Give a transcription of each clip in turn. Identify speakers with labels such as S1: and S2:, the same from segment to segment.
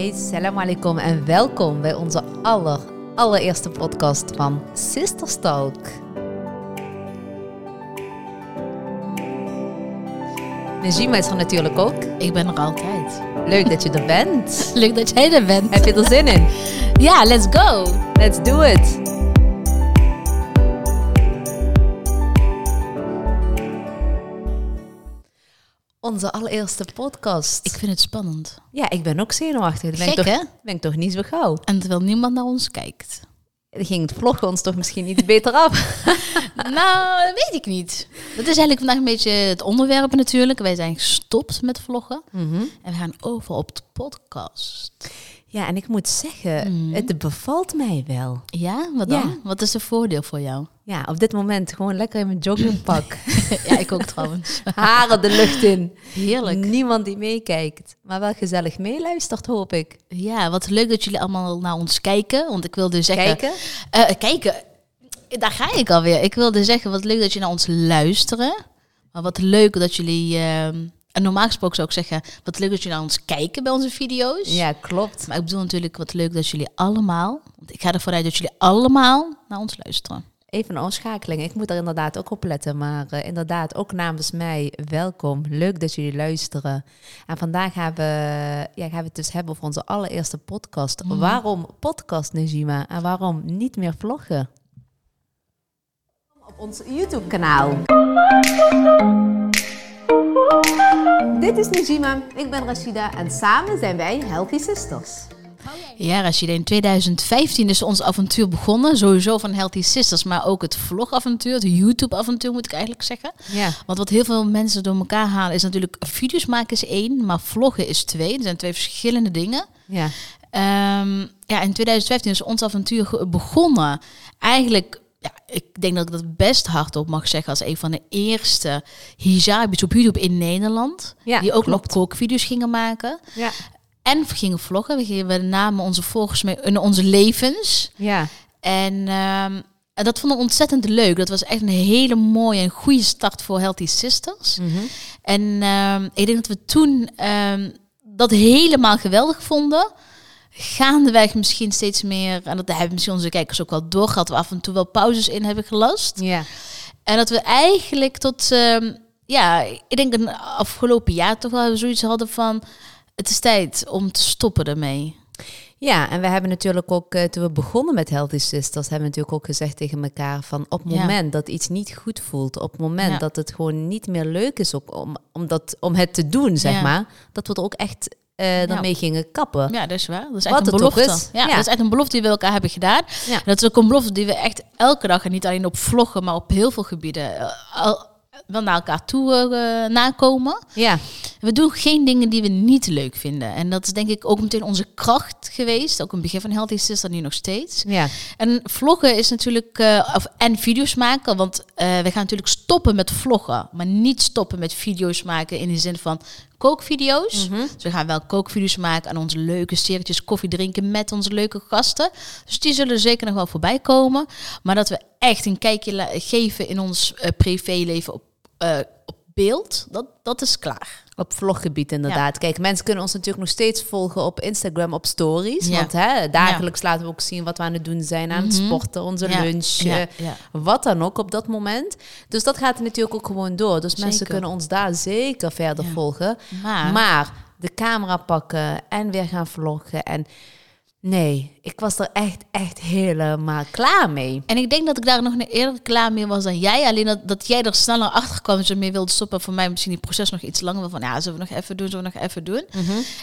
S1: Hey, salam alaikum en welkom bij onze aller, allereerste podcast van Sisters Talk. Najima is er natuurlijk ook.
S2: Ik ben er altijd.
S1: Leuk dat je er bent.
S2: Leuk dat jij er bent.
S1: Heb je er zin in?
S2: Ja, let's go.
S1: Let's do it. Onze allereerste podcast.
S2: Ik vind het spannend.
S1: Ja, ik ben ook zenuwachtig. Dat ben,
S2: Gek,
S1: ik toch,
S2: hè?
S1: ben ik toch niet zo gauw.
S2: En terwijl niemand naar ons kijkt.
S1: Dan ging het vloggen ons toch misschien iets beter af.
S2: nou, dat weet ik niet. Dat is eigenlijk vandaag een beetje het onderwerp natuurlijk. Wij zijn gestopt met vloggen. En we gaan over op de podcast.
S1: Ja, en ik moet zeggen,
S2: Mhm.
S1: het bevalt mij wel.
S2: Ja, wat dan?
S1: Ja.
S2: Wat is de voordeel voor jou?
S1: Ja, op dit moment gewoon lekker in mijn joggingpak.
S2: ja, ik ook trouwens.
S1: Haren de lucht in.
S2: Heerlijk.
S1: Niemand die meekijkt. Maar wel gezellig meeluistert, hoop ik.
S2: Ja, wat leuk dat jullie allemaal naar ons kijken. Want ik wilde zeggen...
S1: Kijken?
S2: Eh, kijken, daar ga ik alweer. Ik wilde zeggen, wat leuk dat je naar ons luisteren. Maar wat leuk dat jullie... ehm, en normaal gesproken zou ik zeggen, wat leuk dat jullie naar ons kijken bij onze video's.
S1: Ja, klopt.
S2: Maar ik bedoel natuurlijk, wat leuk dat jullie allemaal... Want ik ga ervoor uit dat jullie allemaal naar ons luisteren.
S1: Even een omschakeling. Ik moet er inderdaad ook op letten. Maar eh, inderdaad, ook namens mij, welkom. Leuk dat jullie luisteren. En vandaag gaan we, ja, gaan we het dus hebben over onze allereerste podcast. Waarom podcast, Najima? En waarom niet meer vloggen? Op ons YouTube-kanaal. Dit is Najima, ik ben Rashida en samen zijn wij Healthy Sisters.
S2: Ja, Rashida, in 2015 is ons avontuur begonnen. Sowieso van Healthy Sisters, maar ook het vlogavontuur, het YouTube-avontuur moet ik eigenlijk zeggen.
S1: Ja.
S2: Want wat heel veel mensen door elkaar halen is natuurlijk video's maken is één, maar vloggen is twee. Er zijn twee verschillende dingen.
S1: Ja.
S2: Ehm, ja, in 2015 is ons avontuur begonnen. Eigenlijk, ja, ik denk dat ik dat best hardop mag zeggen als een van de eerste hijabis op YouTube in Nederland.
S1: Ja,
S2: die ook
S1: klopt.
S2: nog kookvideo's gingen maken.
S1: Ja.
S2: En we gingen vloggen. We, gingen, we namen onze volgers mee in onze levens.
S1: Ja.
S2: En, ehm, en dat vonden we ontzettend leuk. Dat was echt een hele mooie en goede start voor Healthy Sisters. En ehm, ik denk dat we toen ehm, dat helemaal geweldig vonden. Gaandeweg misschien steeds meer, en dat hebben misschien onze kijkers ook wel doorgehad, we af en toe wel pauzes in hebben gelast.
S1: Ja.
S2: En dat we eigenlijk tot, ja, ik denk een afgelopen jaar toch wel zoiets hadden van, het is tijd om te stoppen ermee.
S1: Ja, en we hebben natuurlijk ook, eh, toen we begonnen met Healthy Sisters, hebben we natuurlijk ook gezegd tegen elkaar van op het
S2: Ja.
S1: moment dat iets niet goed voelt, op het moment
S2: Ja.
S1: dat het gewoon niet meer leuk is om, om, dat, om het te doen, zeg
S2: Ja.
S1: maar, dat we er ook echt eh daarmee gingen kappen.
S2: Ja, dat is waar. Dat is
S1: Wat
S2: echt een
S1: het ook
S2: belofte.
S1: is.
S2: Ja, dat is echt een belofte die we elkaar hebben gedaan. Dat is ook een belofte die we echt elke dag, en niet alleen op vloggen, maar op heel veel gebieden, eh, al, wel naar elkaar toe eh, nakomen.
S1: Ja,
S2: We doen geen dingen die we niet leuk vinden. En dat is denk ik ook meteen onze kracht geweest. Ook een begin van Healthy Sister, nu nog steeds.
S1: ja,
S2: En vloggen is natuurlijk, eh, of, en video's maken, want eh, we gaan natuurlijk stoppen met vloggen, maar niet stoppen met video's maken in de zin van kookvideo's. Dus we gaan wel kookvideo's maken en onze leuke serietjes koffie drinken met onze leuke gasten. Dus die zullen zeker nog wel voorbij komen. Maar dat we echt een kijkje geven in ons privéleven op, eh, op beeld, dat, dat is klaar.
S1: op vloggebied inderdaad. Kijk, mensen kunnen ons natuurlijk nog steeds volgen op Instagram, op stories.
S2: Ja.
S1: Want hè, dagelijks laten we ook zien wat we aan het doen zijn, aan het sporten, onze lunch, wat dan ook op dat moment. Dus dat gaat natuurlijk ook gewoon door. Dus mensen kunnen ons daar zeker verder volgen.
S2: Maar-
S1: Maar de camera pakken en weer gaan vloggen. En nee, ik was er echt, echt helemaal klaar mee.
S2: En ik denk dat ik daar nog eerder klaar mee was dan jij. Alleen dat, dat jij er sneller achter kwam en mee wilde stoppen. Voor mij misschien die proces nog iets langer. Van ja, zullen we nog even doen, zullen we nog even doen.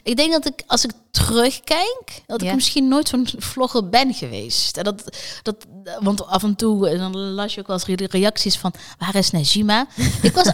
S2: Ik denk dat ik, als ik terugkijk, dat
S1: Ja.
S2: ik misschien nooit zo'n vlogger ben geweest. En dat, dat, want af en toe, en dan las je ook wel eens re- reacties van, waar is Najima? ik was,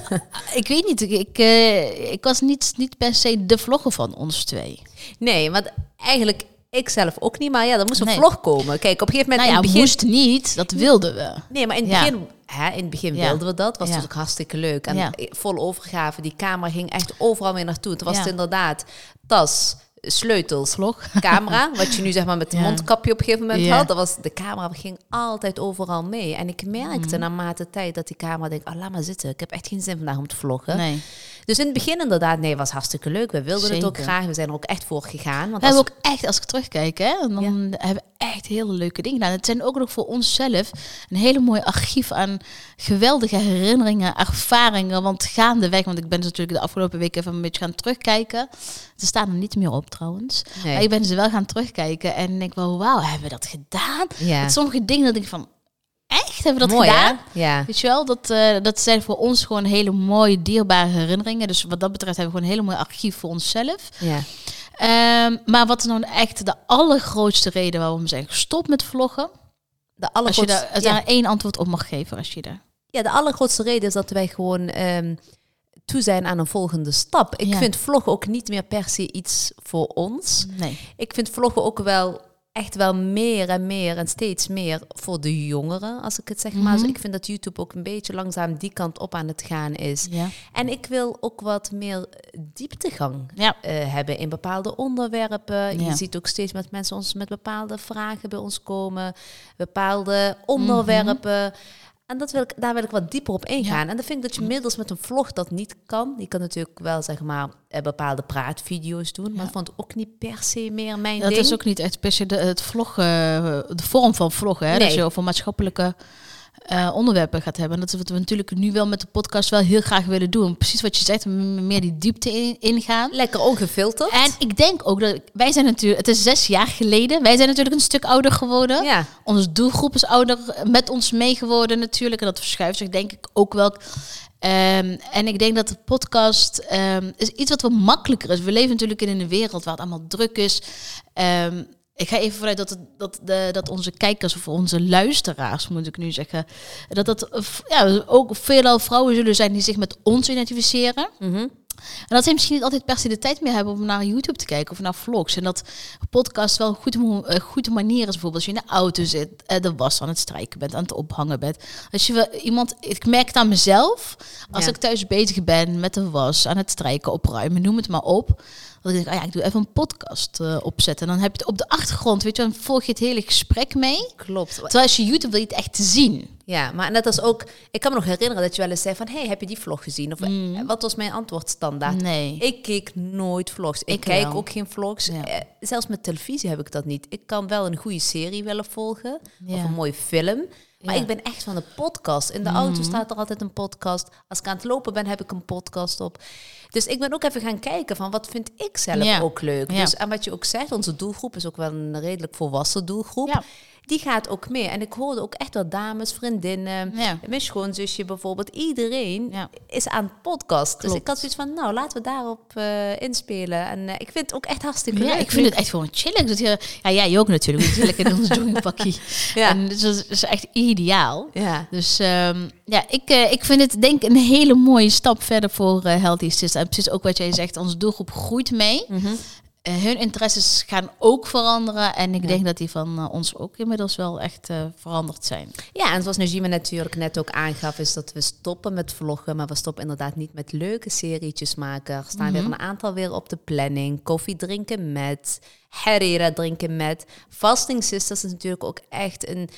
S2: ik weet niet, ik, ik, eh, ik was niet, niet per se de vlogger van ons twee.
S1: Nee, want eigenlijk ik zelf ook niet. Maar ja, er moest een
S2: Nee.
S1: vlog komen. Kijk, op een gegeven moment
S2: Nou ja,
S1: in het begin...
S2: moest niet, dat wilden we.
S1: Nee, maar in het
S2: Ja.
S1: begin, hè, in het begin
S2: Ja.
S1: wilden we dat. was natuurlijk hartstikke leuk. En vol overgave. Die camera ging echt overal mee naartoe. Toen was het inderdaad tas, sleutels,
S2: Vlog.
S1: camera. wat je nu zeg maar met
S2: Ja.
S1: mondkapje op een gegeven moment had. Dat was, de camera ging altijd overal mee. En ik merkte naarmate tijd dat die camera denkt... Oh, laat maar zitten. Ik heb echt geen zin vandaag om te vloggen.
S2: Nee.
S1: Dus in het begin inderdaad, nee, was hartstikke leuk. We wilden het ook graag. We zijn er ook echt voor gegaan. Want
S2: We hebben ook echt, als ik terugkijk, hè, dan hebben we echt hele leuke dingen gedaan. Het zijn ook nog voor onszelf een hele mooi archief aan geweldige herinneringen, ervaringen. Want gaandeweg, want ik ben dus natuurlijk de afgelopen weken even een beetje gaan terugkijken. Ze staan er niet meer op trouwens.
S1: Nee.
S2: Maar ik ben ze wel gaan terugkijken en ik denk wel, wauw, hebben we dat gedaan?
S1: ja.
S2: Met sommige dingen dat ik van, echt, hebben we dat
S1: Mooi,
S2: gedaan?
S1: hè? Ja.
S2: Weet je wel, dat, eh, dat zijn voor ons gewoon hele mooie, dierbare herinneringen. Dus wat dat betreft hebben we gewoon een hele mooi archief voor onszelf.
S1: ja.
S2: Ehm, maar wat is nou echt de allergrootste reden waarom we zijn gestopt met vloggen?
S1: De
S2: Als je
S1: allergrootste,
S2: daar, als
S1: ja.
S2: één antwoord op mag geven, als je daar.
S1: ja, de allergrootste reden is dat wij gewoon ehm, toe zijn aan een volgende stap. Ik
S2: Ja.
S1: vind vloggen ook niet meer per se iets voor ons.
S2: Nee.
S1: Ik vind vloggen ook wel echt wel meer en meer en steeds meer voor de jongeren, als ik het zeg maar. Dus ik vind dat YouTube ook een beetje langzaam die kant op aan het gaan is.
S2: Ja.
S1: En ik wil ook wat meer dieptegang
S2: Ja.
S1: eh, hebben in bepaalde onderwerpen.
S2: Ja.
S1: Je ziet ook steeds met mensen ons met bepaalde vragen bij ons komen, bepaalde onderwerpen. En dat wil ik, daar wil ik wat dieper op ingaan. En dan vind ik dat je middels met een vlog dat niet kan. Je kan natuurlijk wel zeg maar eh, bepaalde praatvideo's doen, maar
S2: Ja.
S1: dat vond ik ook niet per se meer mijn
S2: Dat
S1: ding.
S2: is ook niet echt per se de, het vloggen, de vorm van vloggen. Hè?
S1: Nee.
S2: Dat je over maatschappelijke eh, onderwerpen gaat hebben. En dat is wat we natuurlijk nu wel met de podcast wel heel graag willen doen. Precies wat je zegt, meer die diepte in, ingaan.
S1: Lekker ongefilterd.
S2: En ik denk ook dat wij zijn natuurlijk, het is zes jaar geleden. Wij zijn natuurlijk een stuk ouder geworden.
S1: ja,
S2: Onze doelgroep is ouder met ons meegeworden natuurlijk. En dat verschuift zich denk ik ook wel. Ehm, en ik denk dat de podcast ehm, is iets wat wat makkelijker is. We leven natuurlijk in een wereld waar het allemaal druk is. Ehm, ik ga even vanuit dat, het, dat, de, dat onze kijkers of onze luisteraars, moet ik nu zeggen, dat dat ja, ook veelal vrouwen zullen zijn die zich met ons identificeren.
S1: Mhm.
S2: En dat zij misschien niet altijd per se de tijd meer hebben om naar YouTube te kijken of naar vlogs. En dat podcast wel een goede, goede manier is. Bijvoorbeeld als je in de auto zit, eh, de was aan het strijken bent, aan het ophangen bent. Als je wel iemand, ik merk het aan mezelf, als
S1: Ja.
S2: ik thuis bezig ben met de was, aan het strijken, opruimen, noem het maar op. Dat ik denk, ah ja, ik doe even een podcast eh, opzetten. En dan heb je het op de achtergrond, weet je, dan volg je het hele gesprek mee.
S1: klopt.
S2: Terwijl als je YouTube wil je het echt zien.
S1: Ja, maar net als ook, ik kan me nog herinneren dat je wel eens zei van, hey, heb je die vlog gezien? Of
S2: Mm.
S1: eh, wat was mijn antwoord standaard?
S2: Nee.
S1: Ik keek nooit vlogs. Ik,
S2: Ik
S1: kijk
S2: wel.
S1: ook geen vlogs.
S2: Ja.
S1: Eh, zelfs met televisie heb ik dat niet. Ik kan wel een goede serie willen volgen of een mooie film. Maar ik ben echt van de podcast. In de auto staat er altijd een podcast. Als ik aan het lopen ben, heb ik een podcast op. Dus ik ben ook even gaan kijken van wat vind ik zelf ook leuk. Dus en wat je ook zegt, onze doelgroep is ook wel een redelijk volwassen doelgroep. Die gaat ook mee. En ik hoorde ook echt wel dames, vriendinnen,
S2: Ja.
S1: mijn schoonzusje bijvoorbeeld. Iedereen
S2: Ja.
S1: is aan het podcast. Dus ik had zoiets van, nou, laten we daarop eh, inspelen. En eh, ik vind het ook echt hartstikke
S2: Ja,
S1: leuk.
S2: ik vind het echt gewoon chillig. Ik zit hier, ja, jij ook natuurlijk. We lekker in ons joggingpakkie.
S1: Ja.
S2: En dus dat is echt ideaal.
S1: Ja.
S2: Dus ehm, ja, ik, eh, ik vind het denk ik een hele mooie stap verder voor Healthy Sisters. En precies ook wat jij zegt, onze doelgroep groeit mee.
S1: Mhm.
S2: Hun interesses gaan ook veranderen. En ik
S1: Ja.
S2: denk dat die van eh, ons ook inmiddels wel echt eh, veranderd zijn.
S1: Ja, en zoals Najima natuurlijk net ook aangaf, is dat we stoppen met vloggen. Maar we stoppen inderdaad niet met leuke serietjes maken. Er staan weer een aantal weer op de planning. Koffie drinken met, Herrera drinken met. Fasting Sisters is natuurlijk ook echt een,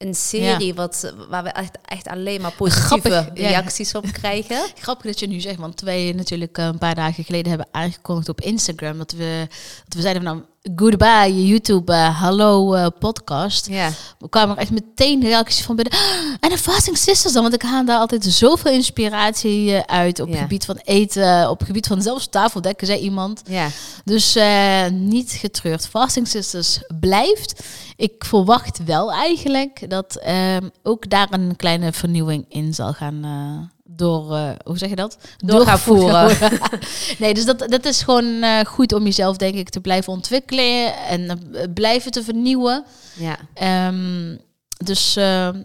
S1: een serie wat, waar we echt, echt alleen maar positieve
S2: Grappig, ja.
S1: reacties op krijgen.
S2: Grappig dat je nu zegt, want wij natuurlijk eh, een paar dagen geleden hebben aangekondigd op Instagram dat we, dat we zeiden van nou, goodbye YouTube, eh, hallo eh, podcast.
S1: Ja.
S2: We kwamen er echt meteen reacties van binnen. "Ah, En de Fasting Sisters dan, want ik haal daar altijd zoveel inspiratie eh, uit op het gebied van eten, op het gebied van zelfs tafeldekken, zei iemand.
S1: Ja.
S2: Dus niet getreurd. Fasting Sisters blijft. Ik verwacht wel eigenlijk dat ehm, ook daar een kleine vernieuwing in zal gaan door, eh, hoe zeg je dat?
S1: Door gaan voeren.
S2: nee, dus dat, dat is gewoon eh, goed om jezelf denk ik te blijven ontwikkelen en eh, blijven te vernieuwen.
S1: ja.
S2: Ehm, dus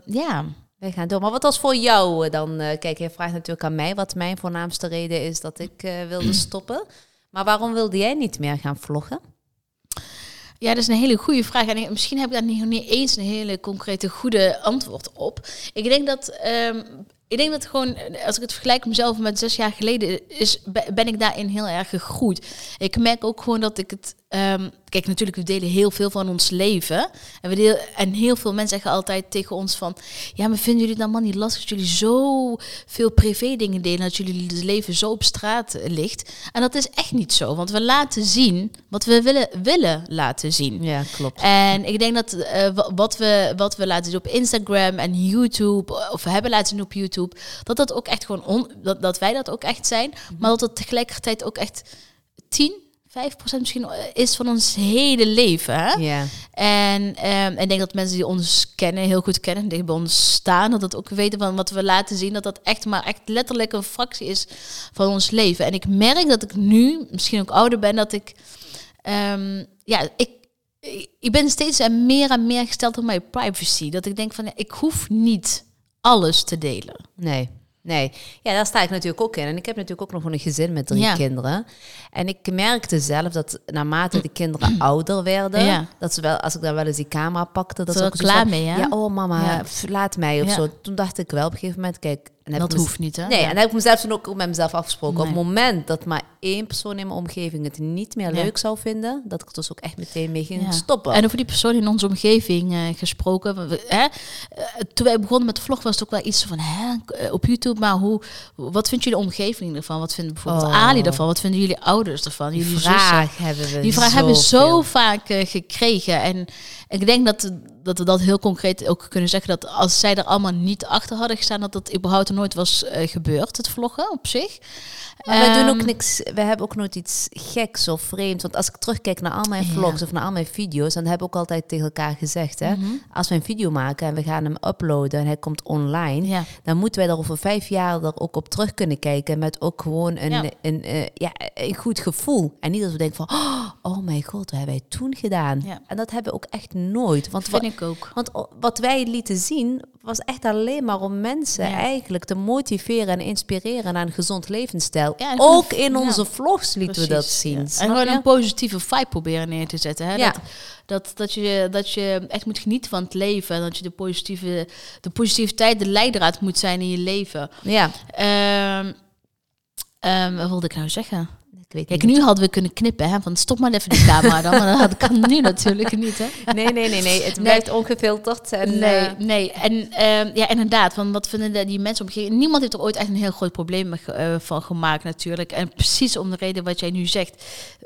S2: ja.
S1: Wij gaan door. Maar wat was voor jou dan? kijk, je vraagt natuurlijk aan mij wat mijn voornaamste reden is dat ik wilde stoppen. Maar waarom wilde jij niet meer gaan vloggen?
S2: Ja, dat is een hele goede vraag. En misschien heb ik daar niet, niet eens een hele concrete, goede antwoord op. Ik denk dat ehm, ik denk dat gewoon, als ik het vergelijk mezelf met zes jaar geleden, is, be- ben ik daarin heel erg gegroeid. Ik merk ook gewoon dat ik het. ehm, kijk, natuurlijk, we delen heel veel van ons leven. En, we deel, en heel veel mensen zeggen altijd tegen ons van... Ja, maar vinden jullie het allemaal niet lastig dat jullie zo veel privé dingen delen... dat jullie het leven zo op straat eh, ligt? En dat is echt niet zo. Want we laten zien wat we willen, willen laten zien.
S1: Ja, klopt.
S2: En ik denk dat eh, wa- wat, we, wat we laten zien op Instagram en YouTube, of we hebben laten zien op YouTube, dat dat ook echt gewoon on, dat, dat wij dat ook echt zijn, maar dat het tegelijkertijd ook echt 10, 5 procent misschien eh, is van ons hele leven. Hè?
S1: Ja.
S2: En ehm, ik denk dat mensen die ons kennen, heel goed kennen, die bij ons staan, dat dat ook weten van wat we laten zien, dat dat echt maar echt letterlijk een fractie is van ons leven. En ik merk dat ik nu, misschien ook ouder ben, dat ik, ehm, ja, ik, ik ben steeds meer en meer gesteld op mijn privacy. Dat ik denk van, ik hoef niet alles te delen.
S1: Nee. Nee, ja, daar sta ik natuurlijk ook in. En ik heb natuurlijk ook nog een gezin met drie
S2: Ja.
S1: kinderen. En ik merkte zelf dat naarmate de kinderen ouder werden,
S2: Ja.
S1: dat ze wel, als ik dan wel eens die camera pakte, dat
S2: Ze
S1: ook
S2: klaar
S1: van,
S2: mee, hè?
S1: Ja, oh mama,
S2: Ja.
S1: laat mij of zo. Toen dacht ik wel op een gegeven moment, kijk, en
S2: dat hoeft niet, hè?
S1: Nee,
S2: Ja.
S1: en heb ik mezelf toen ook met mezelf afgesproken. Op het moment dat maar één persoon in mijn omgeving het niet meer
S2: Ja.
S1: leuk zou vinden, dat ik er dus ook echt meteen mee ging
S2: Ja.
S1: stoppen.
S2: En over die persoon in onze omgeving eh, gesproken. we- hè? Eh, toen wij begonnen met de vlog was het ook wel iets van hè, eh, op YouTube. Maar hoe, wat vindt jullie omgeving ervan? Wat vinden bijvoorbeeld
S1: Oh.
S2: Ali ervan? Wat vinden jullie ouders ervan?
S1: die
S2: Jullie zussen?
S1: vraag hebben we
S2: Die vraag hebben we zo vaak gekregen. En ik denk dat, dat we dat heel concreet ook kunnen zeggen. Dat als zij er allemaal niet achter hadden gestaan, dat dat überhaupt nooit was eh, gebeurd, het vloggen op zich.
S1: Maar we doen ook
S2: Ehm,
S1: niks, we hebben ook nooit iets geks of vreemds. Want als ik terugkijk naar al mijn
S2: Ja.
S1: vlogs of naar al mijn video's, dan hebben we ook altijd tegen elkaar gezegd, hè,
S2: Mhm.
S1: als we een video maken en we gaan hem uploaden en hij komt online,
S2: Ja.
S1: dan moeten wij er over vijf jaar er ook op terug kunnen kijken met ook gewoon een,
S2: Ja.
S1: een, eh, ja, een goed gevoel. En niet dat we denken van, oh, oh mijn god, wat hebben wij toen gedaan? En dat hebben we ook echt nooit. Want
S2: vind ik ook.
S1: want wat wij lieten zien was echt alleen maar om mensen
S2: Ja.
S1: eigenlijk te motiveren en inspireren naar een gezond levensstijl.
S2: Ja,
S1: ook in
S2: ja.
S1: onze vlogs lieten we dat zien.
S2: En gewoon een positieve vibe proberen neer te zetten. Hè?
S1: Ja.
S2: Dat, dat, dat, je, dat je echt moet genieten van het leven. En dat je de, positieve, de positiviteit de leidraad moet zijn in je leven.
S1: Ja,
S2: Ehm ehm, wat wilde ik nou zeggen?
S1: Weet
S2: Kijk, nu hadden we kunnen knippen. Hè? Van stop maar even die camera dan. Maar dat kan nu natuurlijk niet. Hè?
S1: Nee, nee, nee, nee. Het blijft ongefilterd. En,
S2: Nee,
S1: eh,
S2: nee. En ehm, ja, inderdaad. Want wat vinden de- die mensen omgeving? Niemand heeft er ooit echt een heel groot probleem eh, van gemaakt, natuurlijk. En precies om de reden wat jij nu zegt.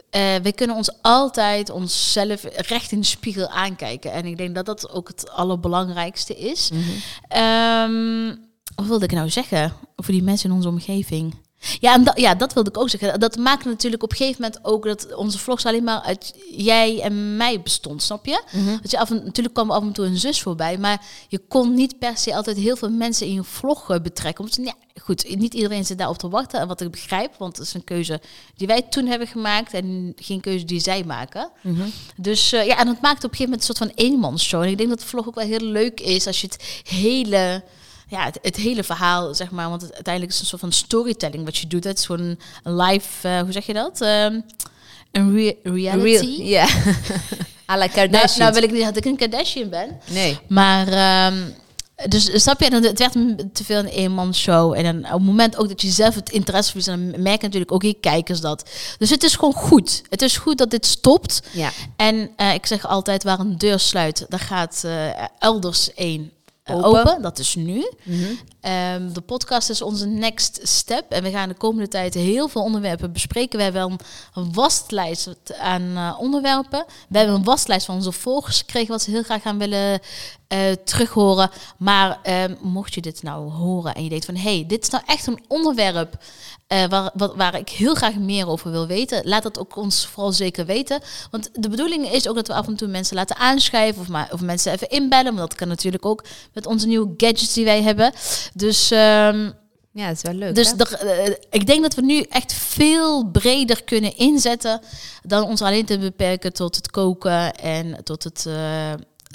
S2: Eh, we kunnen ons altijd onszelf recht in de spiegel aankijken. En ik denk dat dat ook het allerbelangrijkste is. Ehm, wat wilde ik nou zeggen over die mensen in onze omgeving? Ja, en da- ja, dat wilde ik ook zeggen. Dat maakt natuurlijk op een gegeven moment ook dat onze vlogs alleen maar uit jij en mij bestond, snap je?
S1: Mhm.
S2: Dat je af en, natuurlijk kwam af en toe een zus voorbij, maar je kon niet per se altijd heel veel mensen in je vlog eh, betrekken. Omdat, ja, goed, niet iedereen zit daarop te wachten. En wat ik begrijp, want het is een keuze die wij toen hebben gemaakt en geen keuze die zij maken.
S1: Mhm.
S2: Dus eh, ja, en dat maakt op een gegeven moment een soort van eenmansshow. En ik denk dat de vlog ook wel heel leuk is als je het hele, ja, het, het hele verhaal, zeg maar, want het, uiteindelijk is het een soort van storytelling wat je doet. Het is gewoon een live, eh, hoe zeg je dat? Ehm, een re- reality.
S1: Real, ja. à la
S2: nou,
S1: Kardashian.
S2: nou wil ik niet dat ik een Kardashian ben.
S1: nee.
S2: Maar, ehm, dus snap je, het werd te veel een eenmansshow. En dan op het moment ook dat je zelf het interesse verliest, dan merken natuurlijk ook je kijkers dat. Dus het is gewoon goed. Het is goed dat dit stopt.
S1: Ja.
S2: En eh, ik zeg altijd, waar een deur sluit, daar gaat eh, elders één
S1: Open.
S2: open. Dat is nu.
S1: Mhm.
S2: Ehm, de podcast is onze next step. En we gaan de komende tijd heel veel onderwerpen bespreken. We hebben een waslijst aan eh, onderwerpen. We hebben een waslijst van onze volgers gekregen... wat ze heel graag gaan willen eh terughoren. Maar ehm, mocht je dit nou horen en je denkt van... hé, hey, dit is nou echt een onderwerp... eh, waar, wat, waar ik heel graag meer over wil weten. Laat dat ook ons vooral zeker weten. Want de bedoeling is ook dat we af en toe mensen laten aanschrijven... of, maar, of mensen even inbellen. Maar dat kan natuurlijk ook met onze nieuwe gadgets die wij hebben... Dus, ehm,
S1: ja, dat is wel leuk.
S2: dus er, eh, ik denk dat we nu echt veel breder kunnen inzetten dan ons alleen te beperken tot het koken en tot het.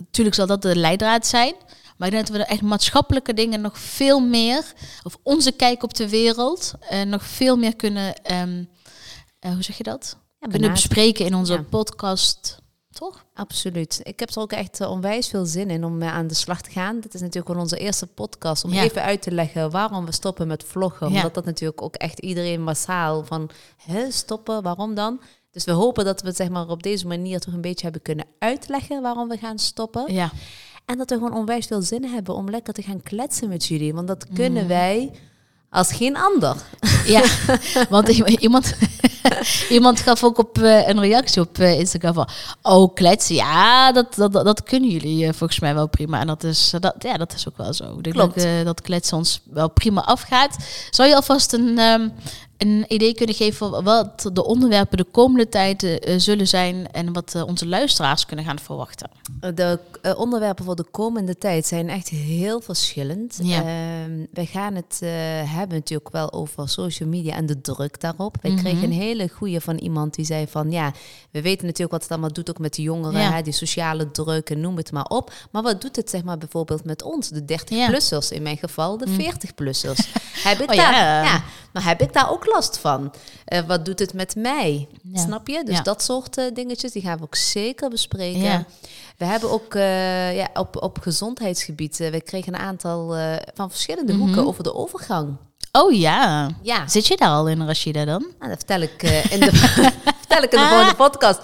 S2: Natuurlijk zal dat de leidraad zijn. Maar ik denk dat we echt maatschappelijke dingen nog veel meer, of onze kijk op de wereld, eh, nog veel meer kunnen, ehm, eh, hoe zeg je dat?
S1: Ja,
S2: kunnen bespreken in onze
S1: Ja.
S2: podcast Toch?
S1: Absoluut. Ik heb er ook echt uh, onwijs veel zin in om uh, aan de slag te gaan. Dit is natuurlijk wel onze eerste podcast om
S2: Ja.
S1: even uit te leggen waarom we stoppen met vloggen. Omdat dat natuurlijk ook echt iedereen massaal van hè, stoppen, waarom dan? Dus we hopen dat we het zeg maar, op deze manier toch een beetje hebben kunnen uitleggen waarom we gaan stoppen.
S2: Ja.
S1: En dat we gewoon onwijs veel zin hebben om lekker te gaan kletsen met jullie. Want dat kunnen wij als geen ander.
S2: Ja, want iemand, iemand gaf ook op eh, een reactie op eh, Instagram van... Oh, kletsen, ja, dat, dat, dat, dat kunnen jullie eh, volgens mij wel prima. En dat is, dat, ja, dat is ook wel zo. Ik
S1: Klopt.
S2: dat, dat kletsen ons wel prima afgaat. Zou je alvast een, ehm, een idee kunnen geven van wat de onderwerpen de komende tijd zullen zijn... en wat onze luisteraars kunnen gaan verwachten?
S1: De onderwerpen voor de komende tijd zijn echt heel verschillend.
S2: Ja.
S1: Ehm, wij gaan het hebben natuurlijk wel over social media en de druk daarop. Wij
S2: Mhm.
S1: kregen een hele goede van iemand die zei van ja, we weten natuurlijk wat het allemaal doet ook met de jongeren,
S2: Ja.
S1: hè, die sociale druk en noem het maar op. Maar wat doet het zeg maar bijvoorbeeld met ons, de 30-plussers, in mijn geval de 40-plussers? heb ik
S2: Oh,
S1: daar,
S2: ja.
S1: ja, maar heb ik daar ook last van? Eh, wat doet het met mij? Snap je? Dus dat soort eh, dingetjes, die gaan we ook zeker bespreken. We hebben ook eh, ja, op, op gezondheidsgebied, we kregen een aantal van verschillende
S2: Mhm.
S1: hoeken over de overgang.
S2: Oh ja.
S1: Ja,
S2: Zit je daar al in, Rashida, dan?
S1: nou, dat vertel ik, eh, in de, vertel ik in de volgende podcast.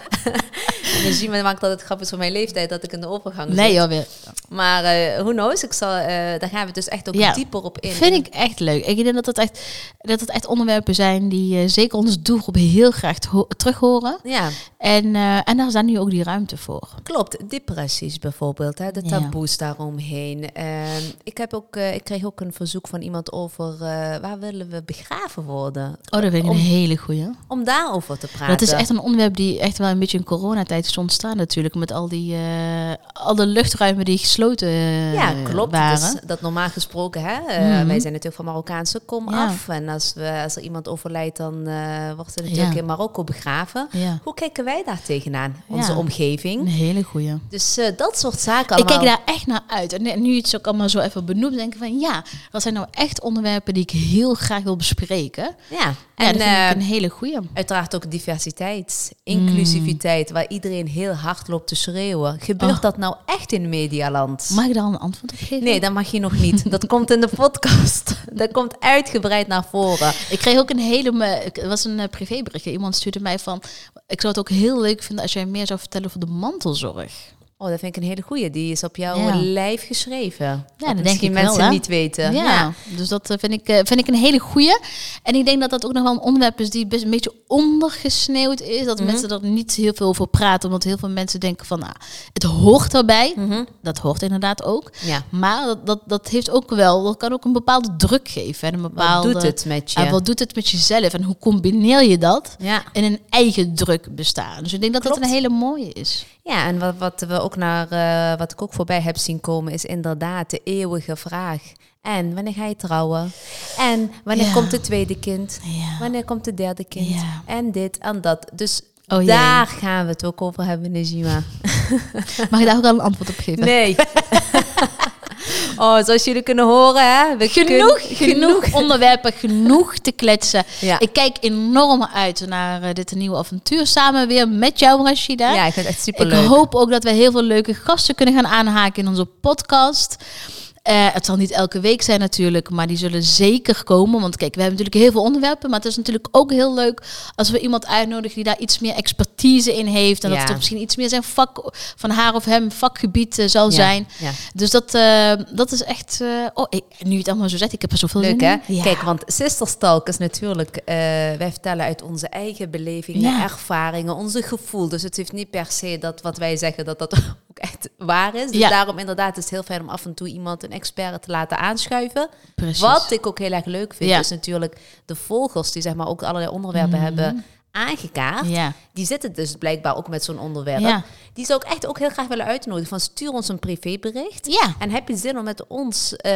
S1: we, maakt altijd grapjes van mijn leeftijd dat ik in de overgang
S2: Nee,
S1: zit.
S2: weer.
S1: Maar eh who knows, ik zal, eh, daar gaan we dus echt ook
S2: Ja.
S1: dieper op in.
S2: Vind ik echt leuk. Ik denk dat het echt, dat het echt onderwerpen zijn die eh, zeker onze doelgroep heel graag terug horen.
S1: Ja,
S2: En, en daar daar nu ook die ruimte voor.
S1: Klopt, depressies bijvoorbeeld, hè, de
S2: Ja.
S1: taboes daaromheen. Ehm, ik, heb ook, ik kreeg ook een verzoek van iemand over waar willen we begraven worden?
S2: Oh, dat vind ik
S1: Om-
S2: een hele goeie.
S1: Om daarover te praten.
S2: Dat is echt een onderwerp die echt wel een beetje in coronatijd is ontstaan natuurlijk. Met al die eh, al de luchtruimen die gesloten eh,
S1: Ja, klopt.
S2: waren.
S1: Dus dat normaal gesproken, hè, eh,
S2: Mhm.
S1: wij zijn natuurlijk van Marokkaanse kom
S2: Ja.
S1: af. En als, we, als er iemand overlijdt, dan wordt er natuurlijk
S2: Ja.
S1: in Marokko begraven.
S2: Ja,
S1: Hoe kijken wij daar tegenaan? Onze omgeving.
S2: een hele goeie.
S1: Dus dat soort zaken
S2: Ik
S1: allemaal.
S2: kijk daar echt naar uit. En nu het ook allemaal zo even benoemt, denk ik van ja, dat zijn nou echt onderwerpen die ik heel graag wil bespreken.
S1: Ja,
S2: En dat vind ik een hele goeie.
S1: Uiteraard ook diversiteit, inclusiviteit, waar iedereen heel hard loopt te schreeuwen. Gebeurt
S2: Oh.
S1: dat nou echt in Medialand?
S2: Mag ik daar een antwoord op geven?
S1: Nee, dat mag je nog niet. Dat komt in de podcast. Dat komt uitgebreid naar voren.
S2: Ik kreeg ook een hele... Het was een eh, privéberichtje. Iemand stuurde mij van... Ik zou het ook heel leuk vinden als jij meer zou vertellen over de mantelzorg.
S1: Oh, dat vind ik een hele goeie. Die is op jouw
S2: Ja.
S1: lijf geschreven.
S2: dat
S1: Wat
S2: denk ik wel,
S1: mensen
S2: hè?
S1: niet weten.
S2: Ja, dus dat eh, vind ik, eh, vind ik een hele goeie. En ik denk dat dat ook nog wel een onderwerp is die best een beetje ondergesneeuwd is. Dat
S1: Mhm.
S2: mensen er niet heel veel over praten. Omdat heel veel mensen denken van, ah, het hoort erbij.
S1: Mhm.
S2: Dat hoort inderdaad ook.
S1: Ja.
S2: Maar dat, dat, dat heeft ook wel, dat kan ook een bepaalde druk geven. En een
S1: Wat
S2: bepaalde,
S1: doet het met je?
S2: Wat doet het met jezelf? En hoe combineer je dat
S1: Ja.
S2: in een eigen druk bestaan? Dus ik denk dat dat een hele mooie is.
S1: Ja, en wat, wat we ook naar, eh, wat ik ook voorbij heb zien komen, is inderdaad de eeuwige vraag. En wanneer ga je trouwen? En wanneer
S2: Ja.
S1: komt het tweede kind?
S2: Ja.
S1: Wanneer komt het derde kind?
S2: Ja.
S1: En dit en dat. Dus
S2: Oh,
S1: daar gaan we het ook over hebben, Najima.
S2: Mag ik daar ook al een antwoord op geven?
S1: Nee. oh, zoals jullie kunnen horen, hè? We
S2: Genoeg,
S1: kun-
S2: genoeg onderwerpen, genoeg te kletsen.
S1: Ja.
S2: Ik kijk enorm uit naar eh, dit nieuwe avontuur samen weer met jou, Rashida.
S1: ja, ik vind het echt
S2: ik
S1: superleuk.
S2: hoop ook dat we heel veel leuke gasten kunnen gaan aanhaken in onze podcast. Eh, het zal niet elke week zijn natuurlijk, maar die zullen zeker komen. Want kijk, we hebben natuurlijk heel veel onderwerpen. Maar het is natuurlijk ook heel leuk als we iemand uitnodigen die daar iets meer expertise in heeft. En
S1: Ja.
S2: dat het misschien iets meer zijn vak, van haar of hem vakgebied eh, zal
S1: Ja,
S2: zijn.
S1: Ja.
S2: Dus dat, eh, dat is echt... oh, ik, nu het allemaal zo zegt, ik heb er zoveel
S1: Leuk
S2: zin
S1: hè?
S2: in.
S1: Kijk, want Sisterstalk is natuurlijk, wij vertellen uit onze eigen belevingen, ervaringen, onze gevoel. Dus het heeft niet per se dat wat wij zeggen, dat dat waar is. Dus
S2: Ja.
S1: daarom inderdaad is het heel fijn om af en toe iemand, een expert te laten aanschuiven.
S2: Precies.
S1: Wat ik ook heel erg leuk vind,
S2: Ja.
S1: is natuurlijk de volgers die zeg maar ook allerlei onderwerpen hebben aangekaart.
S2: Ja.
S1: Die zitten dus blijkbaar ook met zo'n onderwerp.
S2: Ja.
S1: Die zou ik echt ook heel graag willen uitnodigen. Van stuur ons een privébericht.
S2: Ja.
S1: En heb je zin om met ons eh,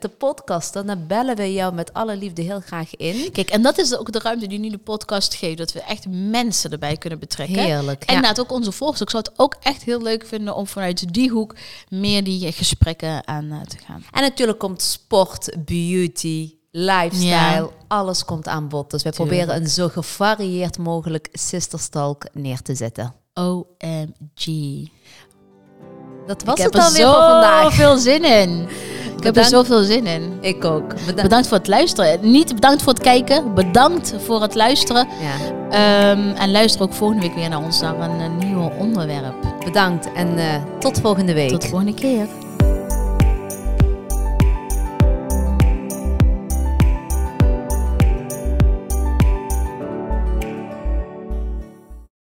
S1: te podcasten, dan bellen we jou met alle liefde heel graag in.
S2: Kijk, en dat is ook de ruimte die nu de podcast geeft. Dat we echt mensen erbij kunnen betrekken.
S1: Heerlijk,
S2: En inderdaad ook onze volgers. Ik zou het ook echt heel leuk vinden om vanuit die hoek meer die gesprekken aan eh, te gaan.
S1: En natuurlijk komt sport, beauty, lifestyle,
S2: Ja.
S1: alles komt aan bod. Dus wij
S2: Tuurlijk.
S1: proberen een zo gevarieerd mogelijk sisterstalk neer te zetten.
S2: OMG.
S1: Dat was
S2: ik
S1: het
S2: heb er
S1: alweer voor vandaag.
S2: zoveel zin in. Ik heb er zoveel zin in.
S1: Ik ook. Bedankt.
S2: Bedankt voor het luisteren. Niet bedankt voor het kijken. Bedankt voor het luisteren.
S1: Ja,
S2: Ehm, en luister ook volgende week weer naar ons naar een, een nieuw onderwerp.
S1: bedankt en eh, tot volgende week.
S2: Tot de volgende keer.